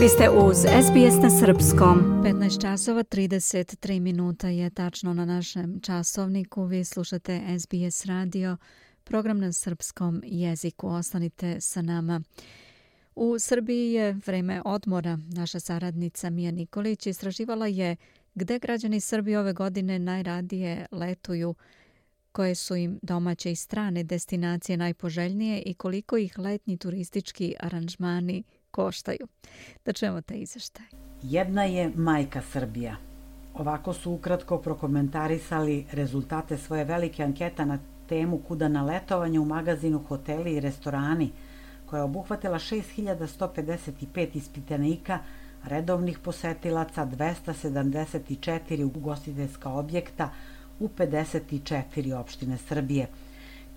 Vi ste uz SBS na Srpskom. 15 časova 33 minuta je tačno na našem časovniku. Vi slušate SBS radio, program na srpskom jeziku. Ostanite sa nama. U Srbiji je vreme odmora. Naša saradnica Mija Nikolić istraživala je gde građani Srbije ove godine najradije letuju, koje su im domaće i strane destinacije najpoželjnije i koliko ih letnji turistički aranžmani koštaju. Da čujemo te izveštaje. Jedna je majka Srbija. Ovako su ukratko prokomentarisali rezultate svoje velike anketa na temu Kuda na letovanje u magazinu Hoteli i restorani, koja je obuhvatila 6155 ispitanika, redovnih posetilaca, 274 ugostiteljska objekta u 54 opštine Srbije –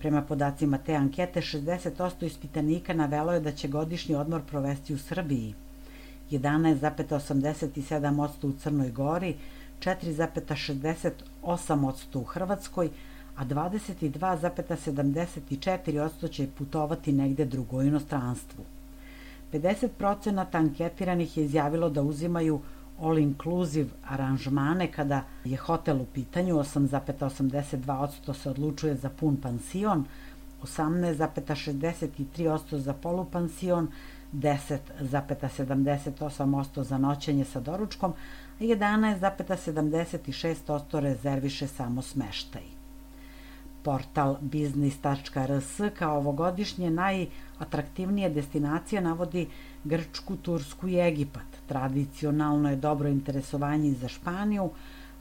Prema podacima te ankete, 60% ispitanika navelo je da će godišnji odmor provesti u Srbiji, 11,87% u Crnoj Gori, 4,68% u Hrvatskoj, a 22,74% će putovati negde drugo inostranstvu. 50% anketiranih je izjavilo da uzimaju all-inclusive aranžmane kada je hotel u pitanju, 8,82% se odlučuje za pun pansion, 18,63% za polupansion, 10,78% za noćenje sa doručkom, a 11,76% rezerviše samo smeštaj. Portal biznis.rs kao ovogodišnje najatraktivnije destinacije navodi Grčku, Tursku i Egipat. Tradicionalno je dobro interesovanje za Španiju,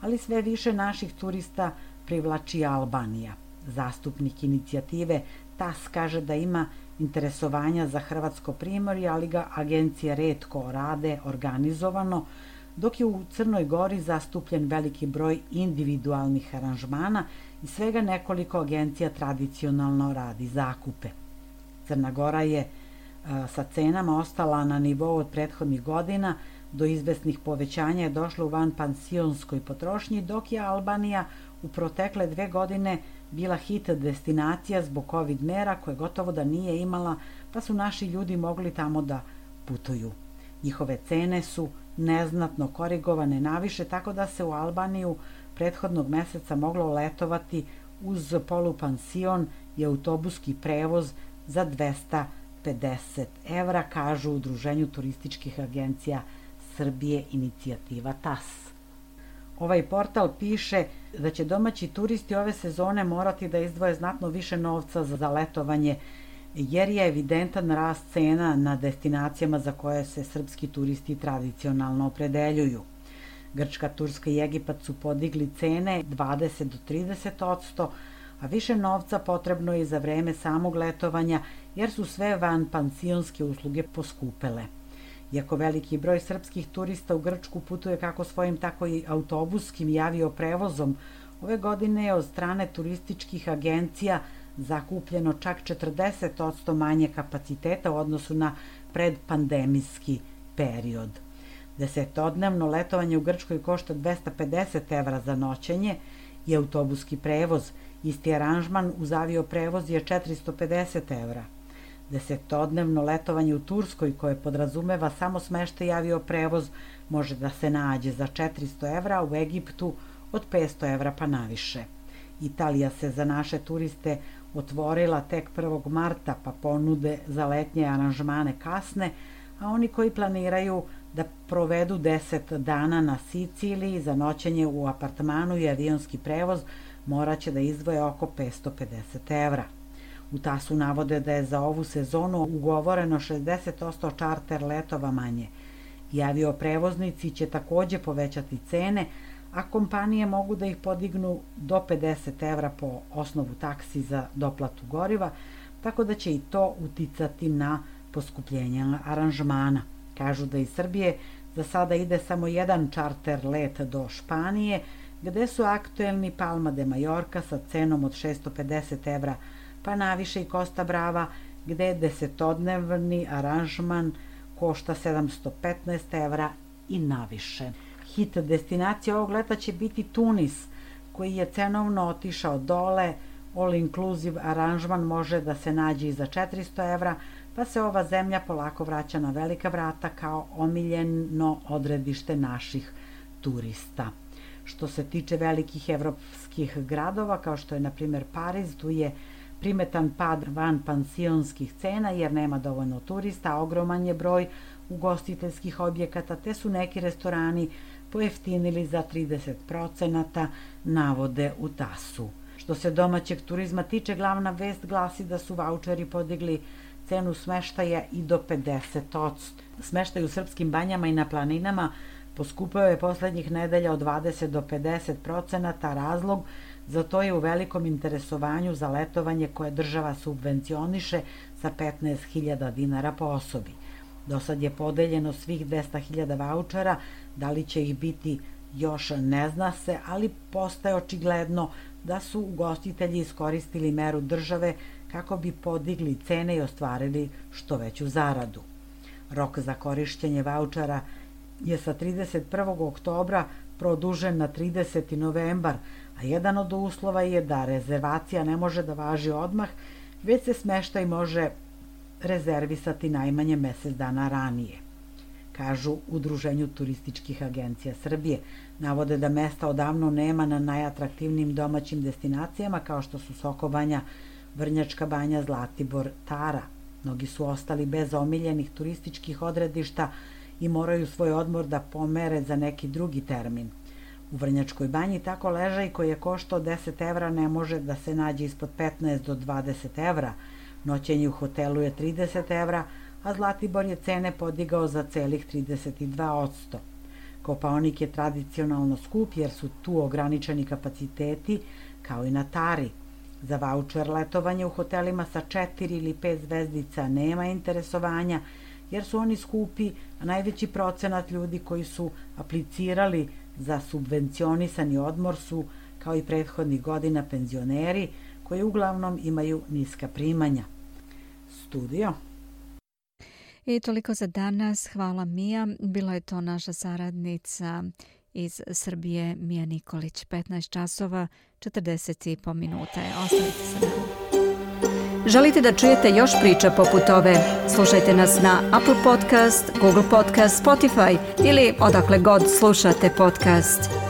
ali sve više naših turista privlači Albanija. Zastupnik inicijative TAS kaže da ima interesovanja za Hrvatsko primorje, ali ga agencije redko rade organizovano, dok je u Crnoj Gori zastupljen veliki broj individualnih aranžmana i svega nekoliko agencija tradicionalno radi zakupe. Crna Gora je sa cenama ostala na nivou od prethodnih godina, do izvesnih povećanja je došlo u van pansionskoj potrošnji, dok je Albanija u protekle dve godine bila hit destinacija zbog COVID mera koje gotovo da nije imala, pa su naši ljudi mogli tamo da putuju. Njihove cene su neznatno korigovane naviše, tako da se u Albaniju prethodnog meseca moglo letovati uz polupansion i autobuski prevoz za 200 50 evra, kažu u Udruženju turističkih agencija Srbije inicijativa TAS. Ovaj portal piše da će domaći turisti ove sezone morati da izdvoje znatno više novca za letovanje, jer je evidentan rast cena na destinacijama za koje se srpski turisti tradicionalno opredeljuju. Grčka, Turska i Egipat su podigli cene 20 do 30 odsto, a više novca potrebno je za vreme samog letovanja jer su sve van pansionske usluge poskupele. Iako veliki broj srpskih turista u Grčku putuje kako svojim tako i autobuskim i avioprevozom, ove godine je od strane turističkih agencija zakupljeno čak 40% manje kapaciteta u odnosu na predpandemijski period. Desetodnevno letovanje u Grčkoj košta 250 evra za noćenje i autobuski prevoz – Isti aranžman uz avio prevoz je 450 evra. Desetodnevno letovanje u Turskoj koje podrazumeva samo smeštaj i avio prevoz može da se nađe za 400 evra, u Egiptu od 500 evra pa naviše. Italija se za naše turiste otvorila tek 1. marta pa ponude za letnje aranžmane kasne, a oni koji planiraju da provedu 10 dana na Siciliji za noćenje u apartmanu i avionski prevoz moraće da izdvoje oko 550 evra. U TAS-u navode da je za ovu sezonu ugovoreno 60% čarter letova manje. I avioprevoznici će takođe povećati cene, a kompanije mogu da ih podignu do 50 evra po osnovu taksi za doplatu goriva, tako da će i to uticati na poskupljenje aranžmana. Kažu da iz Srbije za sada ide samo jedan čarter let do Španije, gde su aktuelni Palma de Majorka sa cenom od 650 evra, pa naviše i Costa Brava, gde desetodnevni aranžman košta 715 evra i naviše. Hit destinacija ovog leta će biti Tunis, koji je cenovno otišao dole all inclusive aranžman može da se nađe i za 400 evra, pa se ova zemlja polako vraća na velika vrata kao omiljeno odredište naših turista. Što se tiče velikih evropskih gradova, kao što je na primjer Pariz, tu je primetan pad van pansionskih cena jer nema dovoljno turista, ogroman je broj ugostiteljskih objekata, te su neki restorani pojeftinili za 30%, navode u tasu. Što se domaćeg turizma tiče, glavna vest glasi da su voucheri podigli cenu smeštaja i do 50%. Smeštaj u srpskim banjama i na planinama poskupao je poslednjih nedelja od 20 do 50 procenata. Razlog za to je u velikom interesovanju za letovanje koje država subvencioniše sa 15.000 dinara po osobi. Do sad je podeljeno svih 200.000 vouchera, da li će ih biti još ne zna se, ali postaje očigledno da su ugostitelji iskoristili meru države kako bi podigli cene i ostvarili što veću zaradu. Rok za korišćenje vaučara je sa 31. oktobra produžen na 30. novembar, a jedan od uslova je da rezervacija ne može da važi odmah, već se smeštaj može rezervisati najmanje mesec dana ranije. Kažu Udruženju turističkih agencija Srbije. Navode da mesta odavno nema na najatraktivnijim domaćim destinacijama kao što su Sokobanja, Vrnjačka banja, Zlatibor, Tara. Mnogi su ostali bez omiljenih turističkih odredišta i moraju svoj odmor da pomere za neki drugi termin. U Vrnjačkoj banji tako ležaj koji je koštao 10 evra ne može da se nađe ispod 15 do 20 evra. Noćenje u hotelu je 30 evra, a Zlatibor je cene podigao za celih 32%. Kopaonik je tradicionalno skup jer su tu ograničeni kapaciteti, kao i na Tari – Za voucher letovanje u hotelima sa četiri ili pet zvezdica nema interesovanja, jer su oni skupi, a najveći procenat ljudi koji su aplicirali za subvencionisani odmor su, kao i prethodnih godina, penzioneri, koji uglavnom imaju niska primanja. Studio I toliko za danas. Hvala Mija. Bila je to naša saradnica iz Srbije Mija Nikolić. 15 časova, 40 i po minuta je. Ostanite sa nama. Želite da čujete još priča poput ove? Slušajte nas na Apple Podcast, Google Podcast, Spotify ili odakle god slušate podcast.